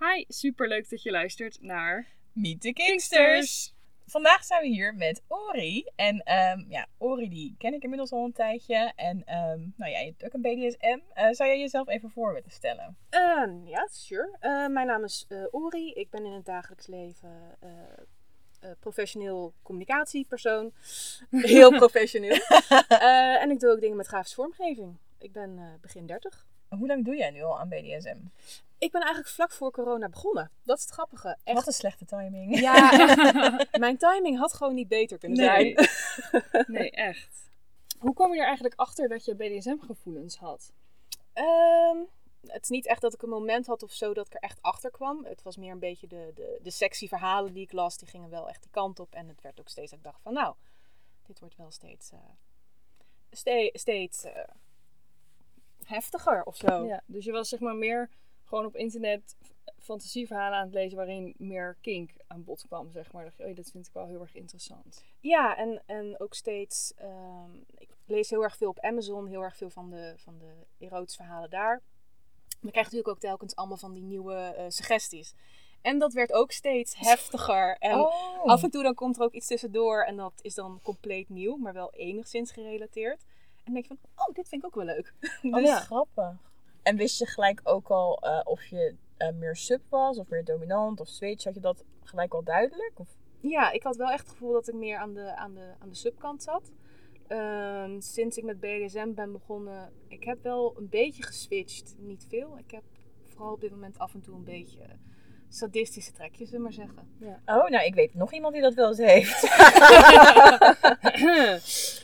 Hi, superleuk dat je luistert naar... Meet the Kingsters! Vandaag zijn we hier met Ori. En ehm, ja, Ori die ken ik inmiddels al een tijdje. En ehm, nou ja, je hebt ook een BDSM. Eh, zou jij jezelf even voor willen stellen? Ehm, ja, sure. Eh, mijn naam is eh, Ori. Ik ben in het dagelijks leven eh, eh, professioneel communicatiepersoon. Heel professioneel. Eh, en ik doe ook dingen met grafische vormgeving. Ik ben eh, begin 30. Hoe lang doe jij nu al aan BDSM? Ik ben eigenlijk vlak voor corona begonnen. Dat is het grappige. Echt. Wat een slechte timing. Ja, echt. mijn timing had gewoon niet beter kunnen Nee. zijn. Nee, echt. Hoe kwam je er eigenlijk achter dat je BDSM-gevoelens had? Ehm, het is niet echt dat ik een moment had of zo dat ik er echt achter kwam. Het was meer een beetje de, de, de sexy verhalen die ik las. Die gingen wel echt die kant op. En het werd ook steeds dat ik dacht van nou, dit wordt wel steeds, eh, ste- steeds eh, heftiger of zo. Ja, dus je was zeg maar meer gewoon op internet fantasieverhalen aan het lezen waarin meer kink aan bod kwam, zeg maar. Dacht je, oh, dat vind ik wel heel erg interessant. Ja, en, en ook steeds. ehm, ik lees heel erg veel op Amazon, heel erg veel van de, van de erotische verhalen daar. Maar ik krijg natuurlijk ook telkens allemaal van die nieuwe eh, suggesties. En dat werd ook steeds heftiger. En Oh. af en toe dan komt er ook iets tussendoor. En dat is dan compleet nieuw, maar wel enigszins gerelateerd. En dan denk je van, oh, dit vind ik ook wel leuk. Oh, dus wat grappig. En wist je gelijk ook al eh, of je eh, meer sub was of meer dominant of switch? Had je dat gelijk al duidelijk? Of? Ja, ik had wel echt het gevoel dat ik meer aan de, aan de, aan de subkant zat. Ehm, sinds ik met BDSM ben begonnen, ik heb wel een beetje geswitcht. Niet veel. Ik heb vooral op dit moment af en toe een beetje sadistische trekjes, zullen we maar zeggen. Oh, nou, ik weet nog iemand die dat wel eens heeft.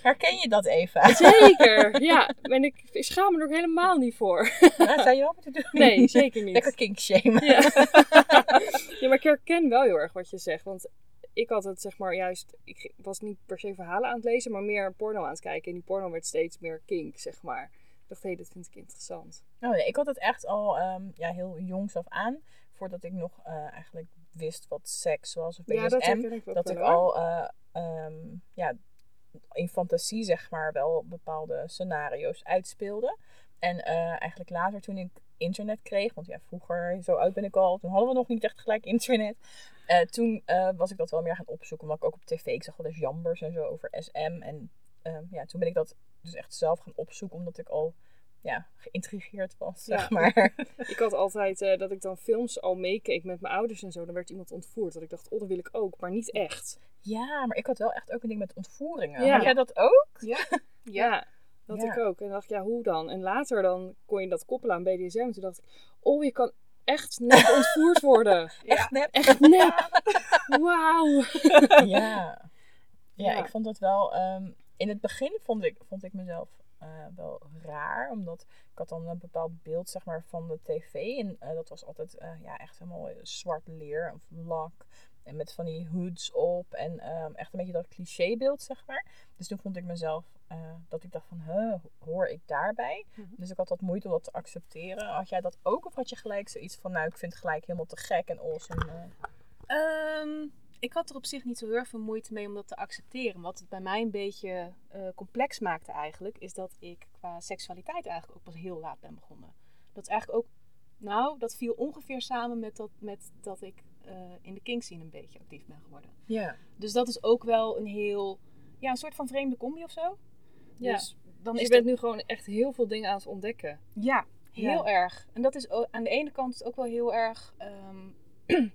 Herken je dat even? Zeker, ja. En ik schaam me er ook helemaal niet voor. Ja, zou je wel moeten doen? Nee, zeker niet. Lekker kink shamen. Ja. ja, maar ik herken wel heel erg wat je zegt. Want ik had het zeg maar juist... Ik was niet per se verhalen aan het lezen, maar meer porno aan het kijken. En die porno werd steeds meer kink, zeg maar. Ik dacht, hé, hey, dit vind ik interessant. Oh, nee, ik had het echt al ehm, ja, heel jongs af aan. Voordat ik nog eh, eigenlijk wist wat seks was of BDSM. Ja, dat ik dat al eh, ehm, ja, in fantasie zeg maar wel bepaalde scenario's uitspeelde. En eh, eigenlijk later toen ik internet kreeg, want ja vroeger, zo oud ben ik al, toen hadden we nog niet echt gelijk internet. Toen was ik dat wel meer gaan opzoeken, omdat ik ook op tv, ik zag wel eens jambers en zo over SM. En ehm, ja, toen ben ik dat dus echt zelf gaan opzoeken, omdat ik al ja, geïntrigeerd was, zeg maar. Ik had altijd eh, dat ik dan films al meekeek met mijn ouders en zo. Dan werd iemand ontvoerd. Dat ik dacht, oh, dat wil ik ook. Maar niet echt. Ja, maar ik had wel echt ook een ding met ontvoeringen. Ja. Had jij dat ook? Ja. Ja, dat ik ook. En dacht, ja, hoe dan? En later dan kon je dat koppelen aan BDSM. En toen dacht ik, oh, je kan echt net ontvoerd worden. Echt nep? Echt nep. Wauw. ja. ja. Ik vond het wel... ehm, in het begin vond ik, vond ik mezelf eh, wel raar. Omdat ik had dan een bepaald beeld zeg maar, van de tv. En eh, dat was altijd eh, ja, echt helemaal zwart leer of lak. En met van die hoods op. En ehm, echt een beetje dat clichébeeld, zeg maar. Dus toen vond ik mezelf dat ik dacht van, huh, hoor ik daarbij? Mhm. Dus ik had wat moeite om dat te accepteren. Had jij dat ook? Of had je gelijk zoiets van, nou, ik vind het gelijk helemaal te gek en awesome? Ehm, ik had er op zich niet zo heel veel moeite mee om dat te accepteren. Wat het bij mij een beetje eh, complex maakte eigenlijk, is dat ik qua seksualiteit eigenlijk ook pas heel laat ben begonnen. Dat is eigenlijk ook, nou, dat viel ongeveer samen met dat, met dat ik eh, in de kink scene een beetje actief ben geworden. Ja. Dus dat is ook wel een heel, ja, een soort van vreemde combi of zo. Ja. Dus dan Dus is je bent nu gewoon echt heel veel dingen aan het ontdekken. Ja, heel Ja. erg. En dat is ook, aan de ene kant is ook wel heel erg, ehm,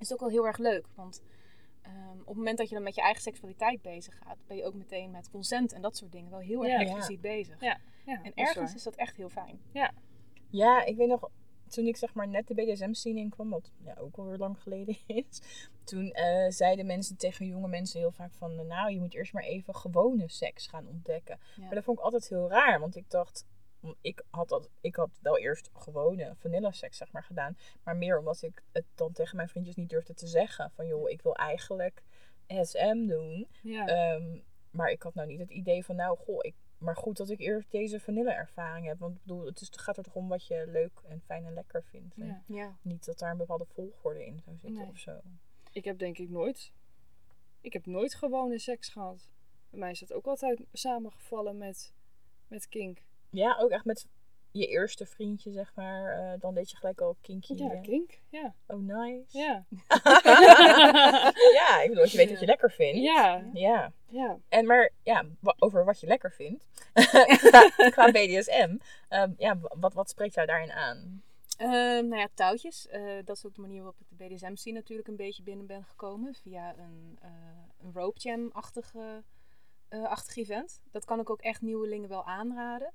is het ook wel heel erg leuk. Want ehm, op het moment dat je dan met je eigen seksualiteit bezig gaat, ben je ook meteen met consent en dat soort dingen wel heel erg Ja. expliciet bezig. Ja. Ja, En is ergens is dat echt heel fijn. Ja, ik weet nog, toen ik zeg maar net de BDSM-scene inkwam, wat ja, ook alweer lang geleden is. Toen eh, zeiden mensen tegen jonge mensen heel vaak van, nou, je moet eerst maar even gewone seks gaan ontdekken. Ja. Maar dat vond ik altijd heel raar, want ik dacht, ik had, dat, ik had wel eerst gewone vanilla seks zeg maar gedaan. Maar meer omdat ik het dan tegen mijn vriendjes niet durfde te zeggen. Van joh, ik wil eigenlijk SM doen. Ja. Ehm, maar ik had nou niet het idee van nou, goh, ik, maar goed dat ik eerst deze vanille ervaring heb. Want ik bedoel, het, is, het gaat er toch om wat je leuk en fijn en lekker vindt. En Ja. Ja. Niet dat daar een bepaalde volgorde in zou zitten Nee. of zo. Ik heb denk ik nooit. Ik heb nooit gewone seks gehad. Bij mij is dat ook altijd samengevallen met, met kink. Ja, ook echt met je eerste vriendje, zeg maar. eh, dan deed je gelijk al kinky. Ja, kink. Ja. Oh, nice. Ja. ja, ik bedoel, als je weet wat je lekker vindt. Ja. Ja. Ja. En maar, ja, over wat je lekker vindt. qua, qua BDSM. ehm, ja, wat, wat spreekt jou daarin aan? Ehm, nou ja, touwtjes. Eh, dat is ook de manier waarop ik de BDSM-scene natuurlijk een beetje binnen ben gekomen. Via een, eh een rope jam-achtige eh, achtig event. Dat kan ik ook echt nieuwelingen wel aanraden.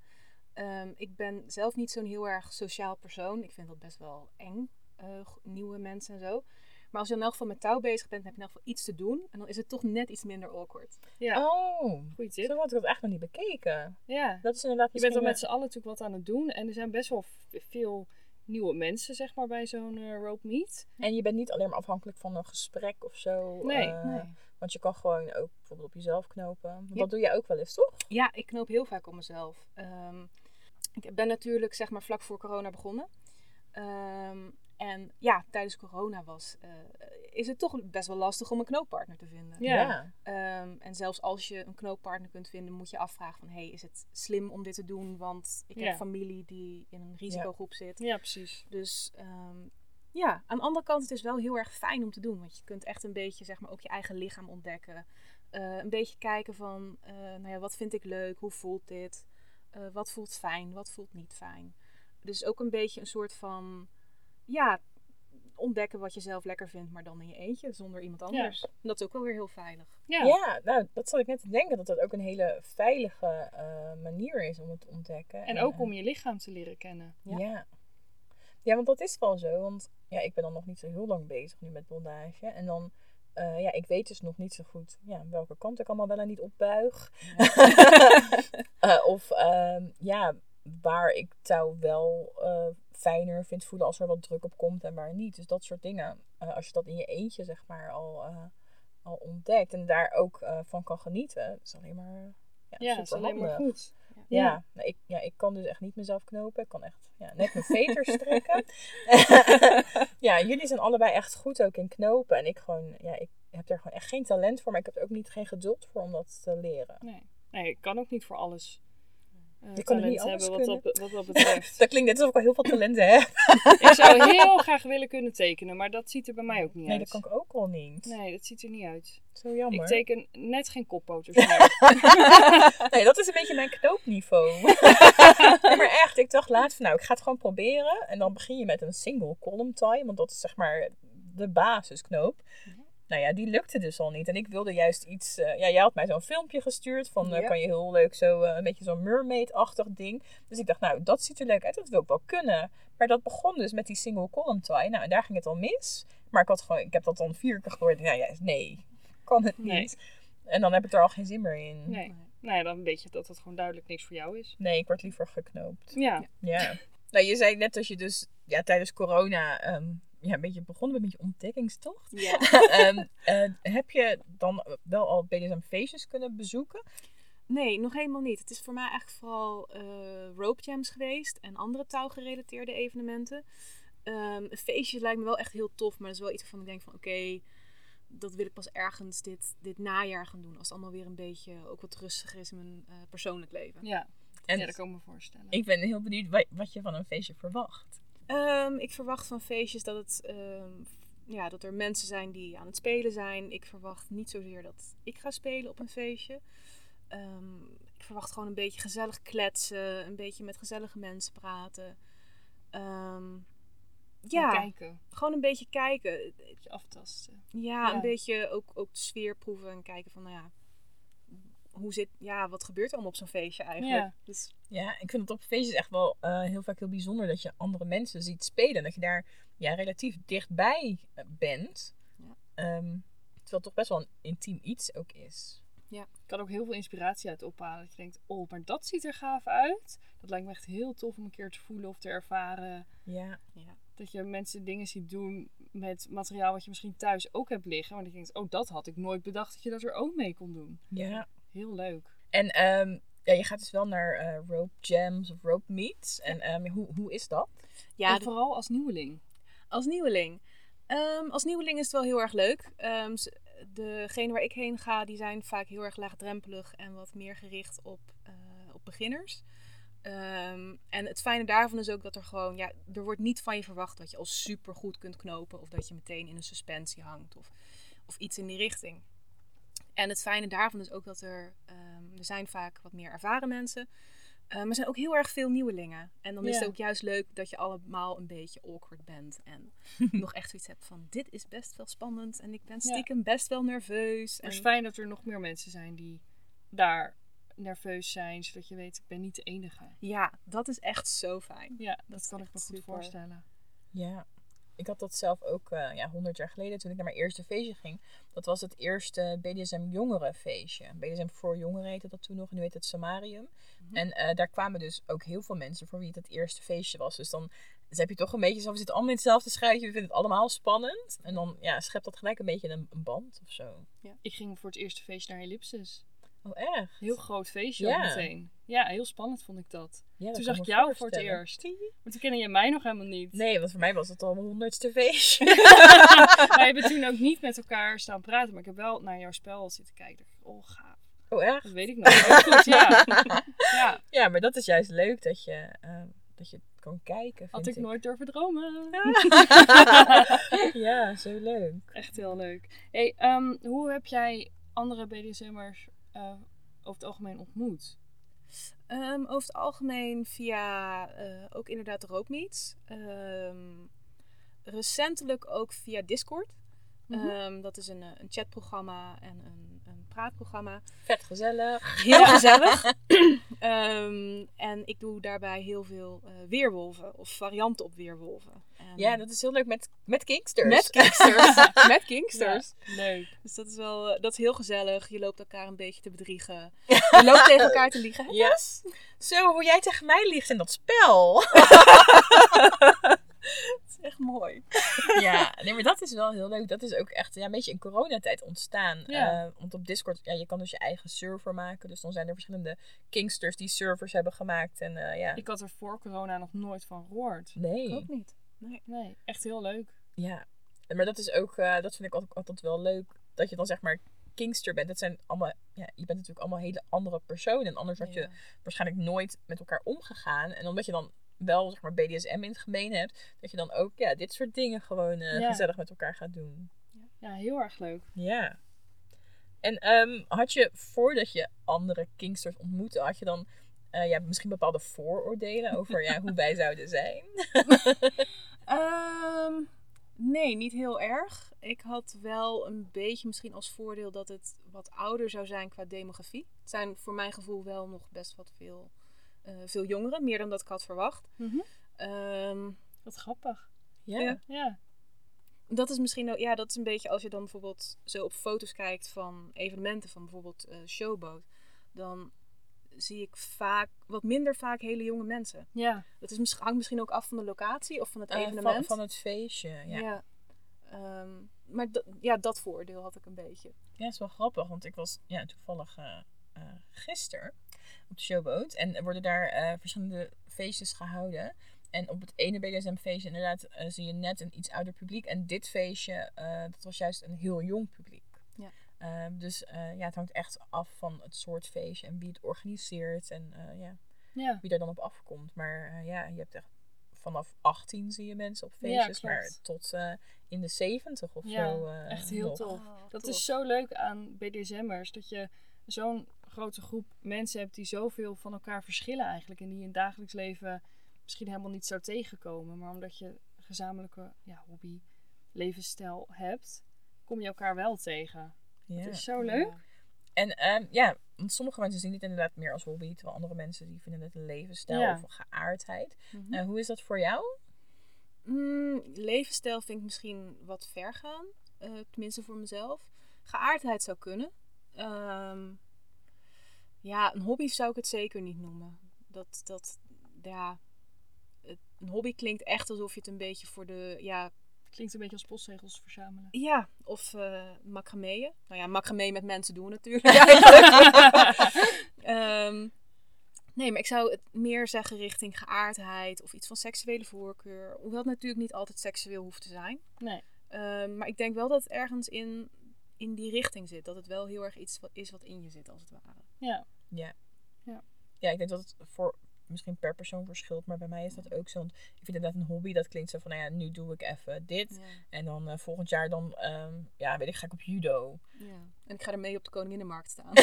Ehm, ik ben zelf niet zo'n heel erg sociaal persoon. Ik vind dat best wel eng, eh, nieuwe mensen en zo. Maar als je in elk geval met touw bezig bent, heb je in elk geval iets te doen. En dan is het toch net iets minder awkward. Ja. Oh, Goeie tip. zo had ik dat echt nog niet bekeken. Ja. Dat is inderdaad Je bent dan met z'n allen natuurlijk wat aan het doen. En er zijn best wel veel nieuwe mensen, zeg maar, bij zo'n eh, rope meet. wel- En je bent niet alleen maar afhankelijk van een gesprek of zo. Nee, eh, nee. Want je kan gewoon ook bijvoorbeeld op jezelf knopen. Want Ja. Dat doe je ook wel eens, toch? Ja, ik knoop heel vaak op mezelf. Ehm, ik ben natuurlijk zeg maar vlak voor corona begonnen. Ehm, en ja, tijdens corona was, eh, is het toch best wel lastig om een knooppartner te vinden. Ja. Ehm, en zelfs als je een knooppartner kunt vinden, moet je afvragen van... hey, is het slim om dit te doen? Want ik Ja. heb familie die in een risicogroep zit. Ja, precies. Dus ehm, ja, aan de andere kant, het is wel heel erg fijn om te doen. Want je kunt echt een beetje, zeg maar, ook je eigen lichaam ontdekken. Eh, een beetje kijken van, eh, nou ja, wat vind ik leuk? Hoe voelt dit? Eh, wat voelt fijn? Wat voelt niet fijn? Dus ook een beetje een soort van, ja, ontdekken wat je zelf lekker vindt, maar dan in je eentje, zonder iemand anders. En dat is ook wel weer heel veilig. Ja. Ja, nou, dat zat ik net te denken. Dat dat ook een hele veilige eh, manier is om het te ontdekken. En ook om je lichaam te leren kennen. Ja. Ja. ja. Ja, want dat is wel zo. Want ja, ik ben dan nog niet zo heel lang bezig nu met bondage. En dan, eh, ja, ik weet dus nog niet zo goed ja, welke kant ik allemaal wel en niet opbuig. Eh, of ehm, ja, waar ik touw wel eh, fijner vind voelen als er wat druk op komt en waar niet. Dus dat soort dingen. Als je dat in je eentje, zeg maar, al, al ontdekt en daar ook van kan genieten, is alleen maar ja, Ja, dat is alleen maar goed. Ja, Ja. nou, ik, ja, ik kan dus echt niet mezelf knopen. Ik kan echt ja, net mijn veters strekken. ja, jullie zijn allebei echt goed ook in knopen. En ik gewoon, ja, ik heb er gewoon echt geen talent voor. Maar ik heb er ook niet geen geduld voor om dat te leren. Nee. nee, ik kan ook niet voor alles Je kan talent niet alles hebben wat dat, wat dat betreft. Dat klinkt net alsof ik al heel veel talenten heb. ik zou heel graag willen kunnen tekenen, maar dat ziet er bij mij ook niet Nee, uit. dat kan ik ook al niet. Nee, dat ziet er niet uit. Zo jammer. Ik teken net geen koppoters meer. nee, dat is een beetje mijn knoopniveau. nee, maar echt, ik dacht laatst van nou, ik ga het gewoon proberen. En dan begin je met een single column tie, want dat is zeg maar de basisknoop. Nou ja, die lukte dus al niet. En ik wilde juist iets... eh, ja, jij had mij zo'n filmpje gestuurd van... eh, Ja. kan je heel leuk zo eh, een beetje zo'n mermaid-achtig ding. Dus ik dacht, nou, dat ziet er leuk uit. Dat wil ik wel kunnen. Maar dat begon dus met die single column tie. Nou, en daar ging het al mis. Maar ik had gewoon... Ik heb dat dan vier keer gehoord. Nou ja, nee. Kan het Nee. niet. En dan heb ik er al geen zin meer in. Nee. nee, dan weet je dat het gewoon duidelijk niks voor jou is. Nee, ik word liever geknoopt. Ja, Ja. nou, je zei net dat je dus ja, tijdens corona ehm, ja, een beetje begonnen bent met je ontdekkingstocht. Ja. Ehm, eh, heb je dan wel al BDSM feestjes kunnen bezoeken? Nee, nog helemaal niet. Het is voor mij eigenlijk vooral eh rope jams geweest en andere touwgerelateerde evenementen. Ehm, een feestje lijkt me wel echt heel tof, maar dat is wel iets waarvan ik denk van oké, dat wil ik pas ergens dit, dit najaar gaan doen. Als het allemaal weer een beetje ook wat rustiger is in mijn eh, persoonlijk leven. ja. En ja, dat kan ik me voorstellen. ik ben heel benieuwd wa- wat je van een feestje verwacht. Ehm, ik verwacht van feestjes dat, het, ehm, ja, dat er mensen zijn die aan het spelen zijn. Ik verwacht niet zozeer dat ik ga spelen op een feestje. Ehm, ik verwacht gewoon een beetje gezellig kletsen, een beetje met gezellige mensen praten. Ja. ja, kijken, gewoon een beetje kijken. een beetje aftasten. Ja, Ja. een beetje ook, ook de sfeer proeven en kijken van, nou ja, hoe zit, ja, wat gebeurt er allemaal op zo'n feestje eigenlijk? Ja. Dus, Ja, ik vind het op feestjes echt wel eh, heel vaak heel bijzonder dat je andere mensen ziet spelen. En dat je daar ja, relatief dichtbij eh, bent. Ja. Ehm, terwijl het toch best wel een intiem iets ook is. Ja. Ik kan ook heel veel inspiratie uit ophalen. Dat je denkt, oh, maar dat ziet er gaaf uit. Dat lijkt me echt heel tof om een keer te voelen of te ervaren. Ja. Dat je mensen dingen ziet doen met materiaal wat je misschien thuis ook hebt liggen. Maar dat je denkt, oh, dat had ik nooit bedacht dat je dat er ook mee kon doen. Ja. Heel leuk. En ehm, ja, je gaat dus wel naar eh, rope jams of rope meets. En ehm, hoe, hoe is dat? Ja, en vooral als nieuweling. Als nieuweling. Ehm, als nieuweling is het wel heel erg leuk. Ehm, degene waar ik heen ga, die zijn vaak heel erg laagdrempelig en wat meer gericht op, eh, op beginners. Ehm, en het fijne daarvan is ook dat er gewoon, ja, er wordt niet van je verwacht dat je al super goed kunt knopen of dat je meteen in een suspensie hangt of, of iets in die richting. En het fijne daarvan is ook dat er, ehm, er zijn vaak wat meer ervaren mensen, eh, maar er zijn ook heel erg veel nieuwelingen. En dan is het ook juist leuk dat je allemaal een beetje awkward bent. En nog echt zoiets hebt van, dit is best wel spannend. En ik ben Ja. stiekem best wel nerveus. Maar het is En, fijn dat er nog meer mensen zijn die daar nerveus zijn. Zodat je weet, ik ben niet de enige. ja, dat is echt zo fijn. Ja, dat, kan ik me goed super. voorstellen. Ja. Ik had dat zelf ook eh ja, 100 jaar geleden toen ik naar mijn eerste feestje ging. Dat was het eerste BDSM jongerenfeestje. BDSM voor jongeren heette dat toen nog. En nu heet het Samarium. En eh, daar kwamen dus ook heel veel mensen voor wie het het eerste feestje was. Dus dan dus heb je toch een beetje zo, we zitten allemaal in hetzelfde schuitje. We vinden het allemaal spannend. En dan ja, schept dat gelijk een beetje een, een band of zo. Ik ging voor het eerste feestje naar Ellipsis. Oh, echt? Heel groot feestje Ja. meteen. Ja, heel spannend vond ik dat. Ja, dat Toen zag ik jou voor het eerst. Maar toen kende je mij nog helemaal niet. Nee, want voor mij was het al mijn honderdste feestje. Wij hebben toen ook niet met elkaar staan praten. Maar ik heb wel naar jouw spel zitten kijken. Oh gaaf. Oh, echt? Dat weet ik nog. Goed, ja. ja. Ja, maar dat is juist leuk dat je, eh, dat je kan kijken. Had ik nooit durven dromen. ja, zo leuk. Echt heel leuk. Hey, ehm, hoe heb jij andere BDSM'ers eh over het algemeen ontmoet? Ehm, over het algemeen via eh, ook inderdaad de roopmeets. Ehm recentelijk ook via Discord. Mhm. Ehm, dat is een, eh, een chatprogramma en een, een praatprogramma. Vet gezellig. Heel gezellig. Ehm, en ik doe daarbij heel veel eh, weerwolven of varianten op weerwolven. Ja, dat is heel leuk met, met Kingsters. met Kingsters. met Kingsters. Ja, leuk. Dus dat is wel eh, dat is heel gezellig. Je loopt elkaar een beetje te bedriegen. Je loopt tegen elkaar te liegen. Tess? Zo, hoe jij tegen mij ligt in dat spel. Dat is echt mooi. ja, nee, maar dat is wel heel leuk. Dat is ook echt ja, een beetje in coronatijd ontstaan. Ja. Eh, want op Discord, ja, je kan dus je eigen server maken. Dus dan zijn er verschillende Kingsters die servers hebben gemaakt. En eh, ja, Ik had er voor corona nog nooit van gehoord. nee. Ook niet. Nee. Nee, echt heel leuk. Ja, maar dat is ook, eh, dat vind ik altijd, altijd wel leuk. Dat je dan zeg maar Kingster bent. Dat zijn allemaal, ja, je bent natuurlijk allemaal hele andere personen. En anders had je Ja. waarschijnlijk nooit met elkaar omgegaan. En omdat je dan wel zeg maar BDSM in het gemeen hebt, dat je dan ook ja, dit soort dingen gewoon eh, Ja. gezellig met elkaar gaat doen. Ja, heel erg leuk. Ja. En ehm, had je voordat je andere Kingsters ontmoette, had je dan eh, ja, misschien bepaalde vooroordelen over ja, hoe wij zouden zijn? Ehm, nee, niet heel erg. Ik had wel een beetje misschien als voordeel dat het wat ouder zou zijn qua demografie. Het zijn voor mijn gevoel wel nog best wat veel, eh, veel jongeren, meer dan dat ik had verwacht. Mhm. Ehm, Wat grappig. Ja. Ja. Ja. dat is misschien ook, ja, dat is een beetje als je dan bijvoorbeeld zo op foto's kijkt van evenementen van bijvoorbeeld eh Showboat, dan zie ik vaak, wat minder vaak hele jonge mensen. Ja. Dat is, misschien- hangt misschien ook af van de locatie of van het Eh, evenement. van, van het feestje. Ja. Ja. Ehm, maar dat- ja, dat voordeel had ik een beetje. Ja, het is wel grappig, want ik was ja, toevallig eh, gisteren op de showboat. En er worden daar verschillende feestjes gehouden. En op het ene BDSM-feestje inderdaad zie je net een iets ouder publiek. En dit feestje, dat was juist een heel jong publiek. Ja. Eh, dus eh, ja, het hangt echt af van het soort feestje en wie het organiseert en eh, ja, Ja. wie er dan op afkomt. Maar eh, ja, je hebt echt vanaf 18 zie je mensen op feestjes, maar tot eh, in de 70 of Ja, zo. eh, echt heel nog. tof. Oh, Dat tof. is zo leuk aan BDSM'ers. Dat je zo'n grote groep mensen hebt die zoveel van elkaar verschillen eigenlijk. En die in het dagelijks leven misschien helemaal niet zou tegenkomen. Maar omdat je een gezamenlijke ja, hobby, levensstijl hebt, kom je elkaar wel tegen. Ja. Het is zo leuk. Ja. En ehm, ja, want sommige mensen zien dit inderdaad meer als hobby, terwijl andere mensen die vinden het een levensstijl Ja. of een geaardheid. Mhm. Eh, hoe is dat voor jou? Mm, levensstijl vind ik misschien wat ver gaan. eh, tenminste voor mezelf. Geaardheid zou kunnen. Ehm, ja, een hobby zou ik het zeker niet noemen. Dat, dat, ja, een hobby klinkt echt alsof je het een beetje voor de, ja, Klinkt een beetje als postzegels verzamelen. ja of eh macrameeën. Nou ja, macramee met mensen doen natuurlijk. eigenlijk. Ehm, nee, maar ik zou het meer zeggen richting geaardheid of iets van seksuele voorkeur. Hoewel het natuurlijk niet altijd seksueel hoeft te zijn. Nee. Ehm, maar ik denk wel dat het ergens in, in die richting zit. Dat het wel heel erg iets wat, is wat in je zit, als het ware. Ja. Ja. Ja. Ja, ik denk dat het voor misschien per persoon verschilt, maar bij mij is dat ook zo. Want ik vind inderdaad een hobby, dat klinkt zo van, nou ja, nu doe ik even dit. En dan eh, volgend jaar dan, ehm, ja, weet ik, ga ik op judo. Ja. En ik ga ermee op de Koninginnenmarkt staan.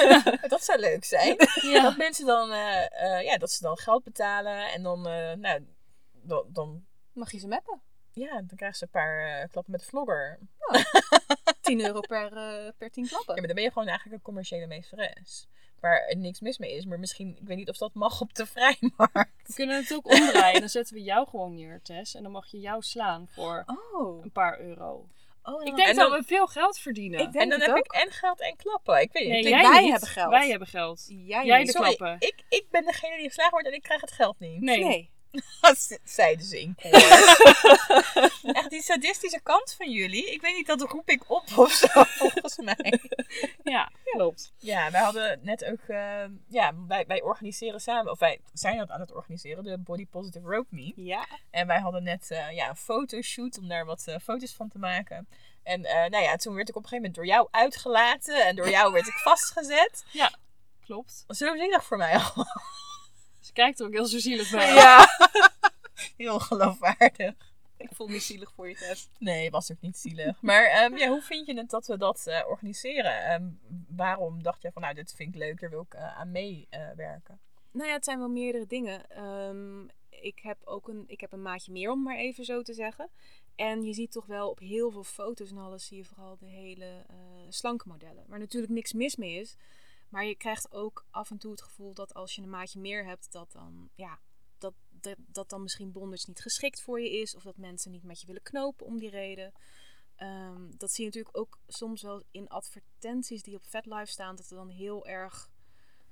dat zou leuk zijn. Ja. Dat mensen dan, eh, eh, ja, dat ze dan geld betalen en dan, nou, dan, dan, Mag je ze meppen? ja, dan krijgen ze een paar klappen met de vlogger. 10 euro per, per 10 klappen. Ja, maar dan ben je gewoon eigenlijk een commerciële meesteres. Waar er niks mis mee is, maar misschien, ik weet niet of dat mag op de vrijmarkt. We kunnen het ook omdraaien. Dan zetten we jou gewoon neer, Tess. En dan mag je jou slaan voor Oh. een paar euro. oh en Ik denk en dat dan- we veel geld verdienen. Ik denk en dan heb ook. ik en geld en klappen. Ik weet niet. nee, ik denk jij wij niet. hebben geld. Wij hebben geld. Jij, de Sorry, klappen. ik, ik ben degene die geslagen wordt en ik krijg het geld niet. Nee. Nee. Zeiden ze in koor. Echt die sadistische kant van jullie. Ik weet niet, dat roep ik op of zo, volgens mij. Ja, klopt. Ja, wij hadden net ook... eh, ja, wij, wij organiseren samen... Of wij zijn dat aan het organiseren. De Body Positive Rope Me. Ja. En wij hadden net eh, ja, een fotoshoot om daar wat eh, foto's van te maken. En eh, nou ja, toen werd ik op een gegeven moment door jou uitgelaten. En door jou werd ik vastgezet. Klopt. Zo zielig voor mij al. Kijkt er ook heel zo zielig bij. Ja. Heel geloofwaardig. Ik voel me zielig voor je test. Nee, was ook niet zielig. Maar ehm, ja, hoe vind je het dat we dat eh, organiseren? Ehm, waarom dacht je van, nou, dit vind ik leuk, daar wil ik eh, aan meewerken? Nou ja, het zijn wel meerdere dingen. Ehm, ik heb ook een, ik heb een maatje meer, om maar even zo te zeggen. En je ziet toch wel op heel veel foto's en alles zie je vooral de hele eh, slanke modellen. Waar natuurlijk niks mis mee is. Maar je krijgt ook af en toe het gevoel dat als je een maatje meer hebt, dat dan, ja, dat, dat, dat dan misschien bondage niet geschikt voor je is. Of dat mensen niet met je willen knopen om die reden. Ehm, dat zie je natuurlijk ook soms wel in advertenties die op FetLife staan. Dat er dan heel erg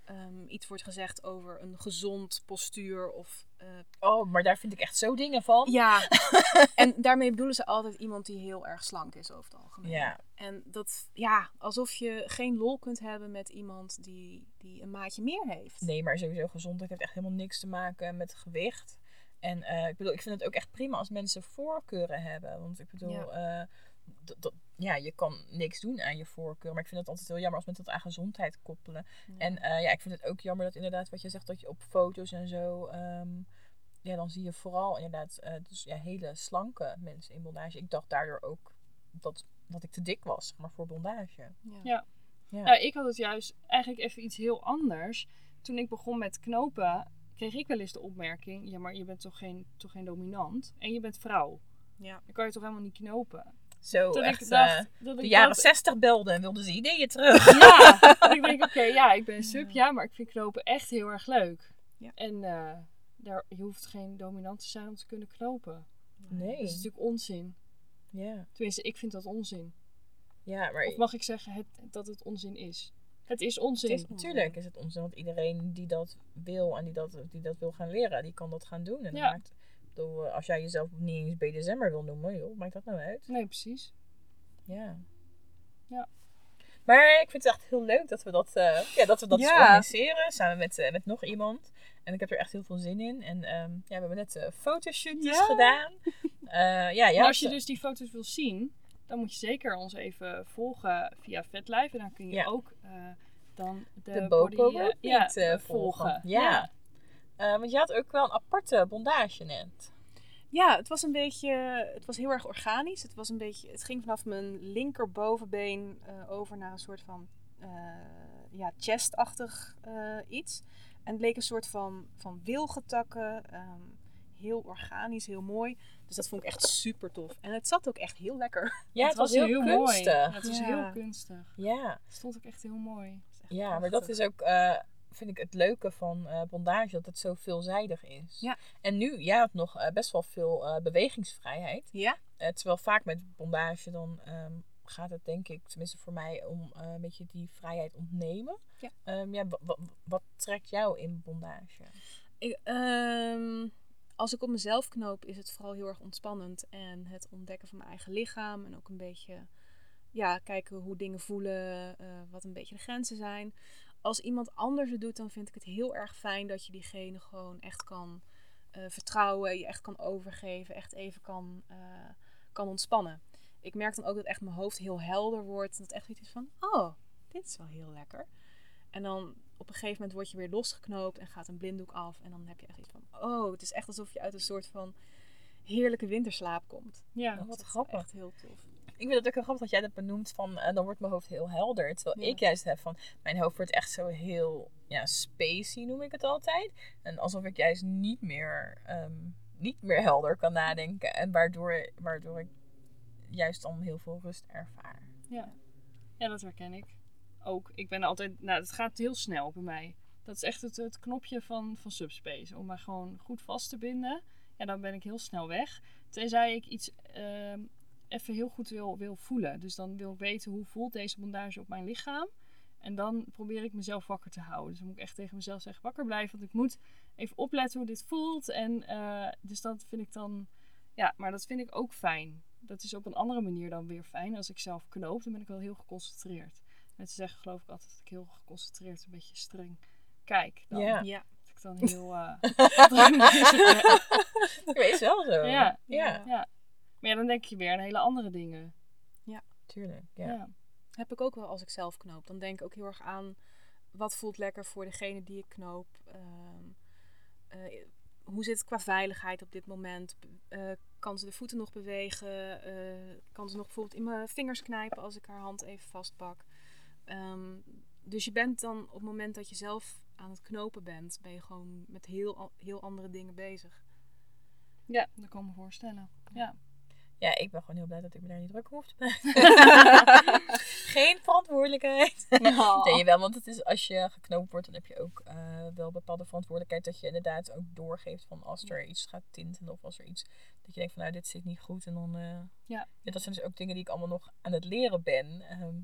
ehm, iets wordt gezegd over een gezond postuur. Of, eh, Oh, maar daar vind ik echt zo dingen van. ja, en daarmee bedoelen ze altijd iemand die heel erg slank is over het algemeen. Ja. En dat, ja, alsof je geen lol kunt hebben met iemand die, die een maatje meer heeft. Nee, maar sowieso gezondheid heeft echt helemaal niks te maken met gewicht. En eh, ik bedoel, ik vind het ook echt prima als mensen voorkeuren hebben. Want ik bedoel, Ja. eh, dat- ja, je kan niks doen aan je voorkeur. Maar ik vind het altijd heel jammer als mensen dat aan gezondheid koppelen. Ja. En eh, ja, ik vind het ook jammer dat inderdaad wat je zegt, dat je op foto's en zo... ehm, ja, dan zie je vooral inderdaad eh, dus, ja, hele slanke mensen in bondage. Ik dacht daardoor ook dat, dat ik te dik was, zeg maar, voor bondage. Ja. Ja. Ja. Nou, ik had het juist eigenlijk even iets heel anders. Toen ik begon met knopen, kreeg ik wel eens de opmerking: ja, maar je bent toch geen, toch geen dominant en je bent vrouw. Ja. Dan kan je toch helemaal niet knopen. Zo Dat echt ik dacht, eh, dat de ik jaren dat- zestig belden en wilden ze ideeën terug. Ja, dat ik denk, oké, ja, ik ben sub, ja, maar ik vind knopen echt heel erg leuk. Ja. En eh, daar, je hoeft geen dominant te zijn om te kunnen knopen. Nee. Dat is natuurlijk onzin. Ja, Tenminste, ik vind dat onzin. ja maar Of mag ik zeggen het, dat het onzin is? Het is onzin. het is, natuurlijk is het onzin, want iedereen die dat wil en die dat, die dat wil gaan leren, die kan dat gaan doen. En Ja. dat maakt, bedoel, eh, als jij jezelf niet eens BDSM'er wil noemen, joh, maakt dat nou uit? Nee, precies. Ja. Ja. Maar ik vind het echt heel leuk dat we dat, eh, ja, dat, we dat Ja. organiseren samen met, eh, met nog iemand. En ik heb er echt heel veel zin in. En ehm, ja, we hebben net uh, fotoshootjes Ja. gedaan. Ja, als je dus die foto's wil zien, dan moet je zeker ons even volgen via VetLife. En dan kun je ook dan de, de body, eh, volgen. Ja. Eh, want je had ook wel een aparte bondage net. Ja, het was een beetje, het was heel erg organisch. Het was een beetje, het ging vanaf mijn linkerbovenbeen eh over naar een soort van, eh, ja, chestachtig eh, iets. En het leek een soort van, van wilgetakken, ehm, heel organisch, heel mooi. Dus dat vond ik echt super tof. En het zat ook echt heel lekker. Ja, het, was, heel, mooi. kunstig. Ja, het was Ja. heel kunstig. Ja, Het stond ook echt heel mooi. ja maar dat is ook, eh, vind ik, het leuke van eh, bondage, dat het zo veelzijdig is. Ja. En nu, jij had nog eh, best wel veel eh, bewegingsvrijheid. Ja? Terwijl vaak met bondage dan, ehm, gaat het denk ik, tenminste voor mij, om een beetje die vrijheid ontnemen. Ja. Ehm, ja, wa- wa- wat trekt jou in bondage? Ik, ehm, als ik op mezelf knoop, is het vooral heel erg ontspannend. En het ontdekken van mijn eigen lichaam. En ook een beetje ja, kijken hoe dingen voelen. wat een beetje de grenzen zijn. Als iemand anders het doet, dan vind ik het heel erg fijn dat je diegene gewoon echt kan eh, vertrouwen. Je echt kan overgeven. Echt even kan, eh, kan ontspannen. Ik merk dan ook dat echt mijn hoofd heel helder wordt. En dat echt iets is van, oh, dit is wel heel lekker. En dan op een gegeven moment word je weer losgeknoopt en gaat een blinddoek af. En dan heb je echt iets van, oh, het is echt alsof je uit een soort van heerlijke winterslaap komt. Ja, wat Dat is grappig. Echt heel tof. Ik vind het ook heel grappig dat jij dat benoemt van, eh, dan wordt mijn hoofd heel helder. Terwijl Ja. ik juist heb van, mijn hoofd wordt echt zo heel, ja, spacey noem ik het altijd. En alsof ik juist niet meer, ehm, niet meer helder kan nadenken. En waardoor, waardoor ik juist dan heel veel rust ervaar. Ja. ja, dat herken ik. Ook. Ik ben altijd, nou, het gaat heel snel bij mij. Dat is echt het, het knopje van, van Subspace. Om mij gewoon goed vast te binden. Ja, dan ben ik heel snel weg. Tenzij ik iets ehm, even heel goed wil, wil voelen. Dus dan wil ik weten hoe voelt deze bondage op mijn lichaam. En dan probeer ik mezelf wakker te houden. Dus dan moet ik echt tegen mezelf zeggen, wakker blijven. Want ik moet even opletten hoe dit voelt. En eh, dus dat vind ik dan... Ja, maar dat vind ik ook fijn. Dat is op een andere manier dan weer fijn. Als ik zelf knoop, dan ben ik wel heel geconcentreerd. Mensen zeggen geloof ik altijd dat ik heel geconcentreerd, een beetje streng kijk. Dan. Ja. Ja. Dat ik dan heel... eh, Ik weet het wel zo. Ja. Ja, ja. Maar ja, dan denk je weer aan hele andere dingen. tuurlijk. Ja. Ja. Heb ik ook wel als ik zelf knoop. Dan denk ik ook heel erg aan wat voelt lekker voor degene die ik knoop. Ehm, eh, hoe zit het qua veiligheid op dit moment? Eh, kan ze de voeten nog bewegen? Eh, kan ze nog bijvoorbeeld in mijn vingers knijpen als ik haar hand even vastpak? Ehm, dus je bent dan op het moment dat je zelf aan het knopen bent, ben je gewoon met heel, heel andere dingen bezig. Ja, dat kan ik me voorstellen. Ja. Ja, ik ben gewoon heel blij dat ik me daar niet druk hoef te maken. Geen verantwoordelijkheid. Nee, jawel, want het is als je geknoopt wordt, dan heb je ook eh, wel bepaalde verantwoordelijkheid. Dat je inderdaad ook doorgeeft van als er iets gaat tinten of als er iets. Dat je denkt van nou, dit zit niet goed. En dan. eh, Ja. Dat zijn dus ook dingen die ik allemaal nog aan het leren ben. ehm,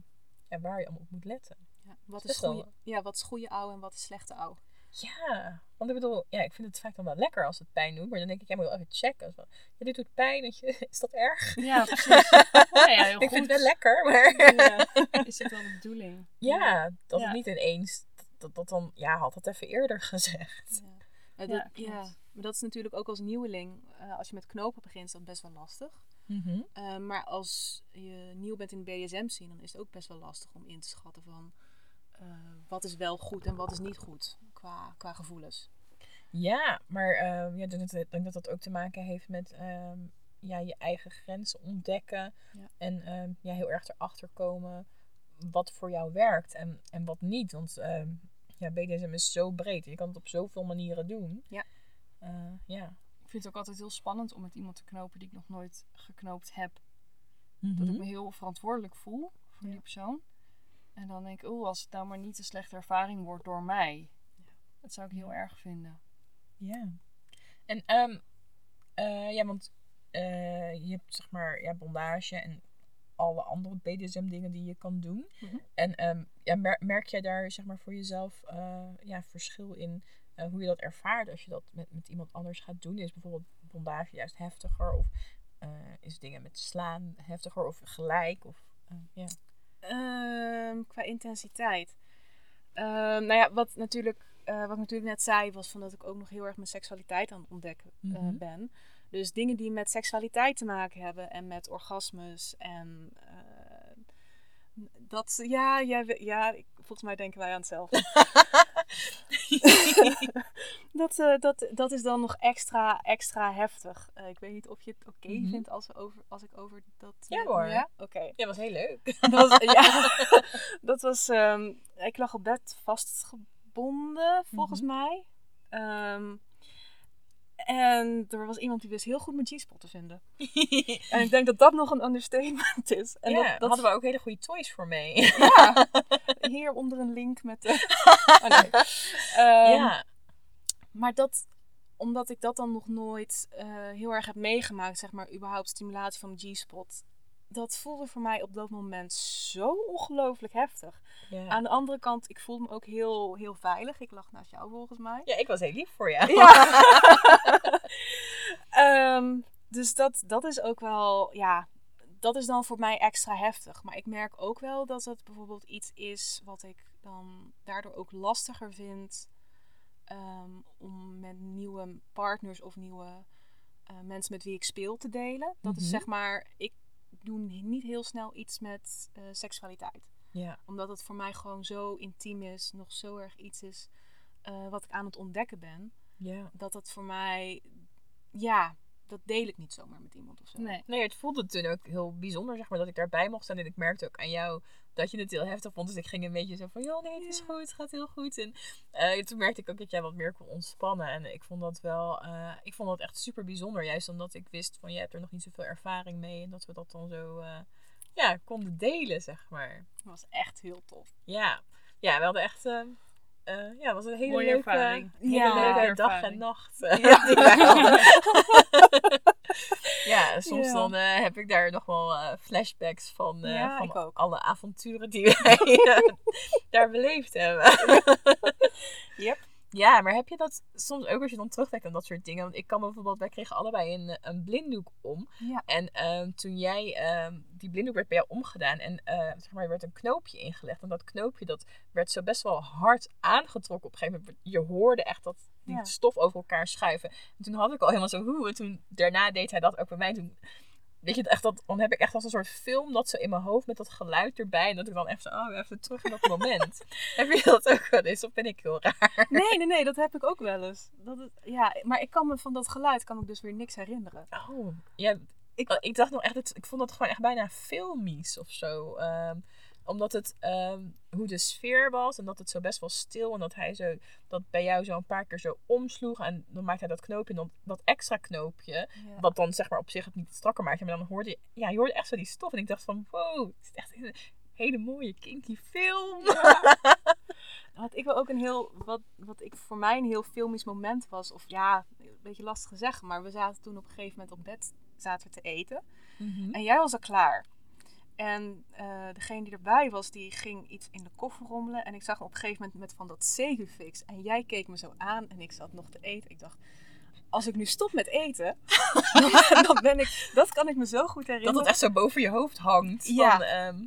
ja, waar je allemaal op moet letten. Ja, wat, is wel- goede, ja, wat is goede ouw en wat is slechte ouw? Ja, want ik bedoel, ja, ik vind het vaak dan wel lekker als het pijn doet. Maar dan denk ik, jij moet wel even checken. Zo, ja, dit doet pijn, je. Is dat erg? Ja, precies. Ja, ja, heel ik vind het wel lekker, maar... Ja. Is het wel de bedoeling? Ja, dat Ja. het niet ineens. Dat, dat dan, ja, had het even eerder gezegd. Ja. Maar Ja, dat, ja, maar dat is natuurlijk ook als nieuweling. eh, als je met knopen begint, is dat best wel lastig. Mhm. Eh, maar als je nieuw bent in de BDSM-scene, dan is het ook best wel lastig om in te schatten van eh, wat is wel goed en wat is niet goed qua, qua gevoelens. Ja, maar ehm, ja, ik denk, dat, denk dat dat ook te maken heeft met ehm, ja, je eigen grenzen ontdekken. Ja. En ehm, ja, heel erg erachter komen wat voor jou werkt en, en wat niet. Want ehm, ja, BDSM is zo breed. Je kan het op zoveel manieren doen. Ja. Eh, ja. Ik vind het ook altijd heel spannend om met iemand te knopen die ik nog nooit geknoopt heb. Mhm. Dat ik me heel verantwoordelijk voel voor Ja. die persoon. En dan denk ik, oeh, als het nou maar niet een slechte ervaring wordt door mij. Dat zou ik heel erg vinden. Ja. En ehm eh, ja, want eh, je hebt zeg maar ja, bondage en alle andere BDSM dingen die je kan doen. Mhm. En ehm, ja, mer- merk jij daar zeg maar voor jezelf eh, ja, verschil in hoe je dat ervaart als je dat met, met iemand anders gaat doen? Is bijvoorbeeld bondage juist heftiger of eh, is dingen met slaan heftiger of gelijk? Of, ja. Ehm, qua intensiteit. Ehm, nou ja, wat, natuurlijk, eh, wat ik natuurlijk net zei, was van dat ik ook nog heel erg mijn seksualiteit aan het ontdekken eh, Mhm. ben. Dus dingen die met seksualiteit te maken hebben en met orgasmes en eh, dat, ja, jij, ja, volgens mij denken wij aan hetzelfde. dat, eh, dat, dat is dan nog extra, extra heftig. Eh, ik weet niet of je het oké Mhm. vindt als, we over, als ik over dat... Ja eh, hoor. Ja? Oké. ja, was heel leuk. Dat was, ja, dat was ehm, ik lag op bed vastgebonden, volgens Mhm. mij. Ehm, en er was iemand die wist heel goed mijn G-spot te vinden. En ik denk dat dat nog een understatement is. En ja, dat, dat hadden we ook hele goede toys voor mee. ja, hier onder een link met de... Oh, nee. Ehm, ja. Maar dat, omdat ik dat dan nog nooit eh, heel erg heb meegemaakt, zeg maar, überhaupt stimulatie van mijn G-spot. Dat voelde voor mij op dat moment zo ongelooflijk heftig. Ja. Aan de andere kant, ik voelde me ook heel, heel veilig. Ik lag naast jou volgens mij. ja, ik was heel lief voor jou. Ja. Ehm, dus dat, dat is ook wel, ja, dat is dan voor mij extra heftig. Maar ik merk ook wel dat het bijvoorbeeld iets is wat ik dan daardoor ook lastiger vind ehm, om met nieuwe partners of nieuwe eh, mensen met wie ik speel te delen. Dat is Mhm. zeg maar, ik doe niet heel snel iets met eh, seksualiteit Ja. omdat het voor mij gewoon zo intiem is, nog zo erg iets is eh, wat ik aan het ontdekken ben. ja. Dat het voor mij, ja, dat deel ik niet zomaar met iemand of zo. Nee. Nee, het voelde toen ook heel bijzonder, zeg maar, dat ik daarbij mocht staan. En ik merkte ook aan jou dat je het heel heftig vond. Dus ik ging een beetje zo van, joh, nee, het is goed, het gaat heel goed. En eh, toen merkte ik ook dat jij wat meer kon ontspannen. En ik vond dat wel, eh, ik vond dat echt super bijzonder. Juist omdat ik wist van, je hebt er nog niet zoveel ervaring mee. En dat we dat dan zo, eh, ja, konden delen, zeg maar. Dat was echt heel tof. Ja, ja we hadden echt... eh, eh, ja, het was een hele Mooie leuke, ervaring. hele Ja. leuke dag en nacht. eh, hadden. ja, soms Ja. dan eh, heb ik daar nog wel eh, flashbacks van, eh, Ja, van alle avonturen die wij daar beleefd hebben. Yep. Ja, maar heb je dat soms ook als je dan terugdenkt aan dat soort dingen? Want ik kan bijvoorbeeld, wij kregen allebei een, eh, een blinddoek om. Ja. En ehm, toen jij, ehm, die blinddoek werd bij jou omgedaan en eh, zeg maar, er werd een knoopje ingelegd. En dat knoopje dat werd zo best wel hard aangetrokken op een gegeven moment. Je hoorde echt dat die Ja. stof over elkaar schuiven. En toen had ik al helemaal zo hoe. En toen daarna deed hij dat ook bij mij. Toen, weet je, echt dat, dan heb ik echt als een soort film dat zo in mijn hoofd met dat geluid erbij. En dat ik dan even zo, oh, even terug in dat moment. heb je dat ook wel eens? Of ben ik heel raar? Nee, nee, nee, dat heb ik ook wel eens. Dat het, ja, maar ik kan me van dat geluid kan ik dus weer niks herinneren. Oh, ja. Ik, ik dacht nog echt, het, ik vond dat gewoon echt bijna filmisch of zo. Ehm, omdat het, ehm, hoe de sfeer was en dat het zo best wel stil en dat hij zo, dat bij jou zo een paar keer zo omsloeg en dan maakte hij dat knoopje en dan dat extra knoopje, Ja. wat dan zeg maar op zich het niet strakker maakte, maar dan hoorde je, ja, je hoorde echt zo die stof en ik dacht van, wow, het is echt een hele mooie kinky film. Wat ik wel ook een heel, wat, wat ik voor mij een heel filmisch moment was, of ja, een beetje lastig te zeggen, maar we zaten toen op een gegeven moment op bed zaten we te eten. Mhm. En jij was al klaar. En eh, degene die erbij was, die ging iets in de koffer rommelen. En ik zag hem op een gegeven moment met van dat Segufix. En jij keek me zo aan en ik zat nog te eten. Ik dacht, als ik nu stop met eten, dan, ben ik... Dat kan ik me zo goed Dat herinneren. het echt zo boven je hoofd hangt. Ja. Van, ehm,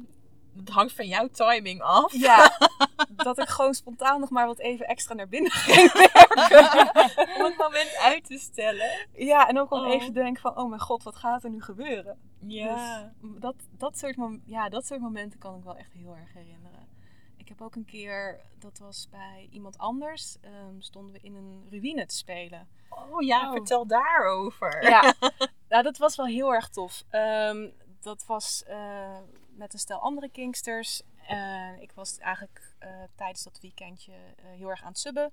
het hangt van jouw timing af. Ja, dat ik gewoon spontaan nog maar wat even extra naar binnen ging werken. Om het moment uit te stellen. Ja, en ook om Oh. even te denken van, oh mijn god, wat gaat er nu gebeuren? Ja. Dus dat, dat, soort ja, dat soort momenten kan ik wel echt heel erg herinneren. Ik heb ook een keer, dat was bij iemand anders, ehm, stonden we in een ruïne te spelen. Oh ja, Oh. vertel daarover. Ja, nou, dat was wel heel erg tof. Ehm, dat was eh, met een stel andere Kingsters. En ik was eigenlijk eh, tijdens dat weekendje eh, heel erg aan het subben.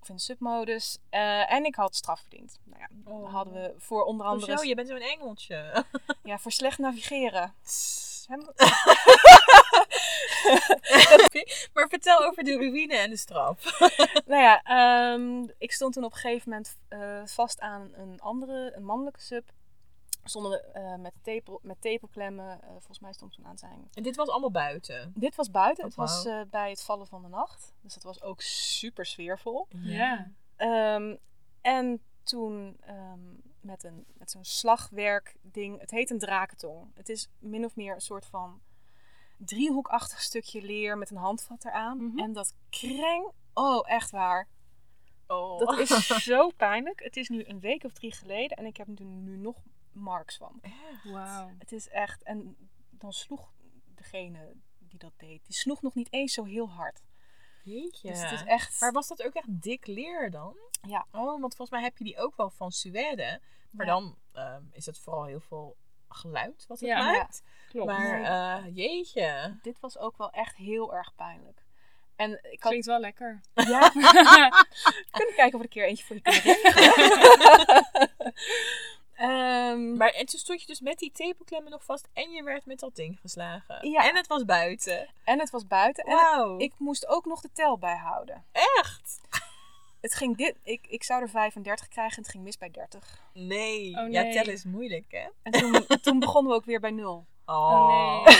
Of in de submodus. En ik had straf verdiend. Nou ja, Oh. hadden we voor onder andere... Hoezo? Je bent zo'n engeltje. Ja, voor slecht navigeren. Maar vertel over de ruïne en de straf. nou ja, ehm, ik stond toen op een gegeven moment vast aan een andere, een mannelijke sub. Stonden we eh, met, tepel, met tepelklemmen. eh, volgens mij stond toen aan zijn. En dit was allemaal buiten. Dit was buiten. Oh, het was eh, bij het vallen van de nacht. Dus het was ook super sfeervol. Ja. Ehm, en toen ehm, met, een, met zo'n slagwerkding. Het heet een drakentong. Het is min of meer een soort van driehoekachtig stukje leer met een handvat eraan. Mhm. En dat kreng. Oh, echt waar. Oh. Dat is zo pijnlijk. Het is nu een week of drie geleden en ik heb nu nog marks van. Wauw. Het is echt. En dan sloeg degene die dat deed, die sloeg nog niet eens zo heel hard. Jeetje. Dus het is echt. Maar was dat ook echt dik leer dan? Ja. Oh, want volgens mij heb je die ook wel van Suède. Maar Ja. dan ehm, is het vooral heel veel geluid wat het Ja. maakt. Klopt. Maar eh, jeetje. Dit was ook wel echt heel erg pijnlijk. En ik had. Klinkt wel lekker. Ja, kunnen kijken of ik een keer eentje voor je kan Ehm, Maar en toen stond je dus met die tepelklemmen nog vast en je werd met dat ding geslagen. Ja. En het was buiten. en het was buiten. En Wauw. ik moest ook nog de tel bijhouden. Echt? Het ging dit, ik, ik zou er 35 krijgen en het ging mis bij 30. Nee. Oh, Ja, nee. tellen is moeilijk, hè? En toen, toen begonnen we ook weer bij nul. Oh, nee.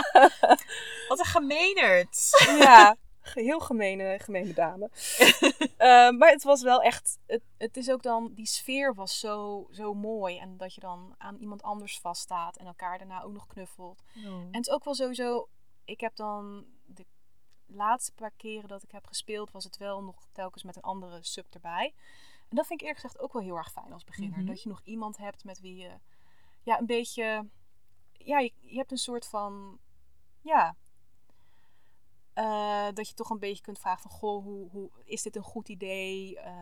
Wat een gemeenerd. Ja, heel gemene, gemene dame. Eh, maar het was wel echt, het, het is ook dan, die sfeer was zo, zo mooi. En dat je dan aan iemand anders vaststaat en elkaar daarna ook nog knuffelt. En het is ook wel sowieso, ik heb dan de laatste paar keren dat ik heb gespeeld, was het wel nog telkens met een andere sub erbij. En dat vind ik eerlijk gezegd ook wel heel erg fijn als beginner. Mhm. Dat je nog iemand hebt met wie je, ja, een beetje, ja, je, je hebt een soort van, ja, eh, dat je toch een beetje kunt vragen van, goh, hoe, hoe is dit een goed idee? Eh,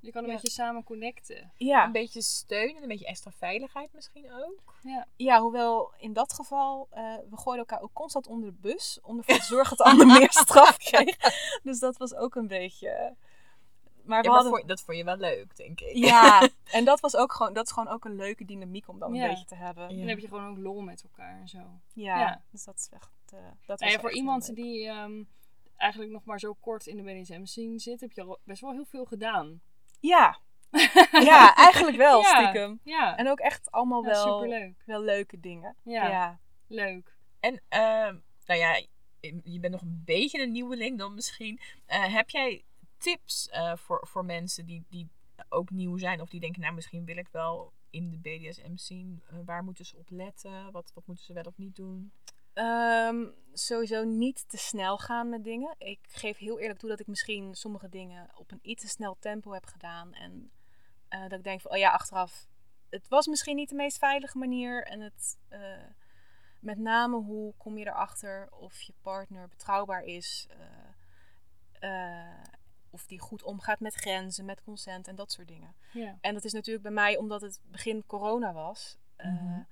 Je kan een Ja. beetje samen connecten. ja, Een beetje steun en een beetje extra veiligheid misschien ook. Ja. Ja, hoewel in dat geval, eh, we gooiden elkaar ook constant onder de bus. Om ervoor te zorgen dat de ander meer straf kreeg. Dus dat was ook een beetje... Maar we Ja, maar hadden... voor- dat vond je wel leuk, denk ik. Ja, en dat, was ook gewoon, dat is gewoon ook een leuke dynamiek om dan Ja. een beetje te hebben. Ja. Ja, Dan heb je gewoon ook lol met elkaar en zo. ja. dus dat is echt... eh, dat Nou was ja, voor echt iemand die ehm, eigenlijk nog maar zo kort in de BDSM scene zit, heb je al best wel heel veel gedaan. Ja. ja, eigenlijk wel, Ja. stiekem. Ja, En ook echt allemaal ja wel, superleuk. wel leuke dingen. Ja. ja. Leuk. En, ehm, nou ja, je bent nog een beetje een nieuweling dan misschien. Eh, heb jij tips eh, voor, voor mensen die, die ook nieuw zijn? Of die denken, nou misschien wil ik wel in de BDSM zien. Eh, waar moeten ze op letten? Wat, wat moeten ze wel of niet doen? Ehm, sowieso niet te snel gaan met dingen. Ik geef heel eerlijk toe dat ik misschien sommige dingen op een iets te snel tempo heb gedaan. En eh, dat ik denk van, oh ja, achteraf, het was misschien niet de meest veilige manier. En het, eh, met name hoe kom je erachter of je partner betrouwbaar is. Of die goed omgaat met grenzen, met consent en dat soort dingen. Ja. En dat is natuurlijk bij mij omdat het begin corona was. eh, Mhm.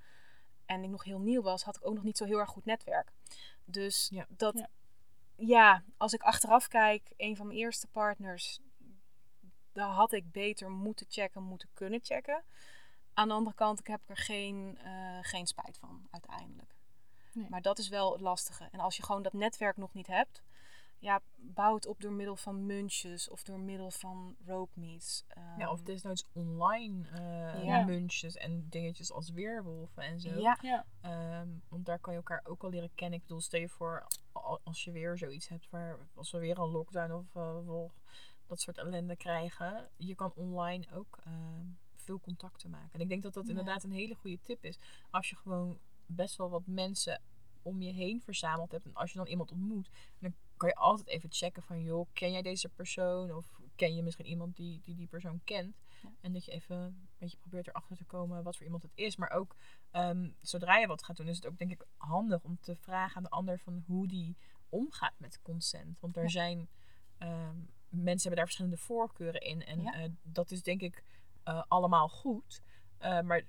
En ik nog heel nieuw was, had ik ook nog niet zo heel erg goed netwerk. Dus Ja. dat, Ja. ja. als ik achteraf kijk, een van mijn eerste partners, daar had ik beter moeten checken, moeten kunnen checken. Aan de andere kant, ik heb er geen, eh, geen spijt van uiteindelijk. Nee. Maar dat is wel het lastige. En als je gewoon dat netwerk nog niet hebt, ja, bouw het op door middel van muntjes of door middel van rope meets. Ja, of Ehm, desnoods online eh Ja. muntjes en dingetjes als weerwolven en zo. ja, Ja. Ehm, want daar kan je elkaar ook al leren kennen. Ik bedoel, stel je voor als je weer zoiets hebt waar als we weer een lockdown of eh, wel dat soort ellende krijgen. Je kan online ook ehm, veel contacten maken. En ik denk dat dat Ja. inderdaad een hele goede tip is. Als je gewoon best wel wat mensen om je heen verzameld hebt. En als je dan iemand ontmoet, dan kan je altijd even checken van joh, ken jij deze persoon? Of ken je misschien iemand die die, die persoon kent? Ja. En dat je even een beetje probeert erachter te komen wat voor iemand het is. Maar ook Ehm, zodra je wat gaat doen, is het ook denk ik handig om te vragen aan de ander van hoe die omgaat met consent. Want er Ja. zijn ehm, mensen hebben daar verschillende voorkeuren in. En Ja. eh, dat is denk ik eh, allemaal goed. Eh, maar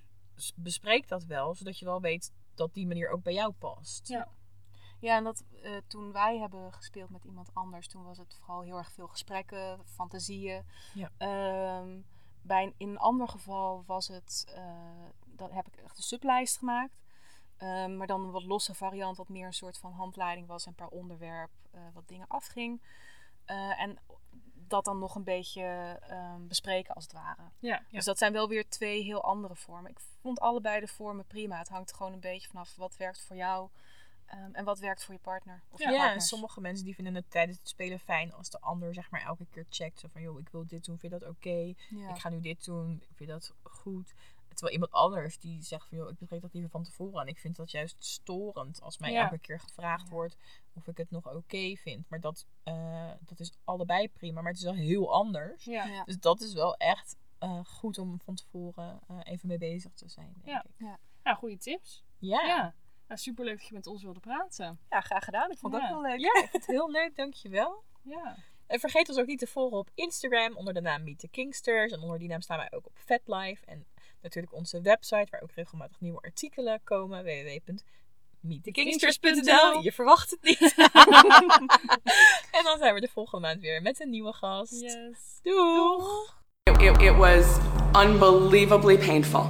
bespreek dat wel, zodat je wel weet dat die manier ook bij jou past. Ja. Ja, en dat eh, toen wij hebben gespeeld met iemand anders, toen was het vooral heel erg veel gesprekken, fantasieën. Ja. Ehm, bij een, in een ander geval was het, eh, dat heb ik echt een sublijst gemaakt. Ehm, maar dan een wat losse variant, wat meer een soort van handleiding was en per onderwerp eh, wat dingen afging. En dat dan nog een beetje ehm, bespreken als het ware. Ja. Dus dat zijn wel weer twee heel andere vormen. Ik vond allebei de vormen prima. Het hangt gewoon een beetje vanaf wat werkt voor jou ehm, en wat werkt voor je partner. Of je Ja, en sommige mensen die vinden het tijdens het spelen fijn als de ander zeg maar elke keer checkt. Zo van, joh, ik wil dit doen, vind je dat oké? Ja. Ik ga nu dit doen, vind je dat goed? Terwijl iemand anders die zegt van, joh, ik bespreek dat liever van tevoren. En ik vind dat juist storend als mij Ja. elke keer gevraagd Ja. wordt of ik het nog oké vind. Maar dat, eh, dat is allebei prima, maar het is wel heel anders. Ja. Ja. Dus dat is wel echt eh, goed om van tevoren eh, even mee bezig te zijn, denk Ja. ik. Ja, goede tips. Ja. Ja. Nou, superleuk dat je met ons wilde praten. Ja, graag gedaan. Ik vond Ja. ook heel leuk. Ja, ik vind het heel leuk, dankjewel. Ja. En vergeet ons ook niet te volgen op Instagram onder de naam Meet the Kingsters. En onder die naam staan wij ook op FetLife. En natuurlijk onze website waar ook regelmatig nieuwe artikelen komen. www.meetthekingsters.nl Je verwacht het niet. en dan zijn we de volgende maand weer met een nieuwe gast. Yes. Doeg! It was unbelievably painful.